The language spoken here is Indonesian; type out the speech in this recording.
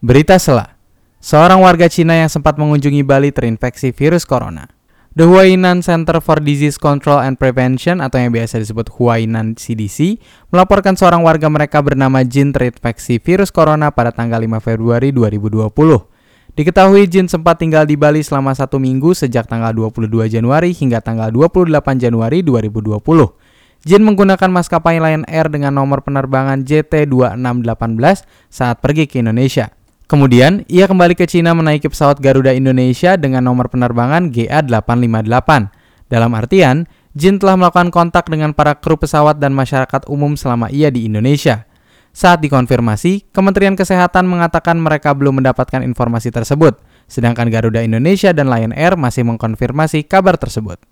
Berita Sela. Seorang warga Cina yang sempat mengunjungi Bali terinfeksi virus corona. The Huainan Center for Disease Control and Prevention atau yang biasa disebut Huainan CDC melaporkan seorang warga mereka bernama Jin terinfeksi virus corona pada tanggal 5 Februari 2020. Diketahui Jin sempat tinggal di Bali selama satu minggu sejak tanggal 22 Januari hingga tanggal 28 Januari 2020. Jin menggunakan maskapai Lion Air dengan nomor penerbangan JT2618 saat pergi ke Indonesia. Kemudian, ia kembali ke Cina menaiki pesawat Garuda Indonesia dengan nomor penerbangan GA858. Dalam artian, Jin telah melakukan kontak dengan para kru pesawat dan masyarakat umum selama ia di Indonesia. Saat dikonfirmasi, Kementerian Kesehatan mengatakan mereka belum mendapatkan informasi tersebut, sedangkan Garuda Indonesia dan Lion Air masih mengkonfirmasi kabar tersebut.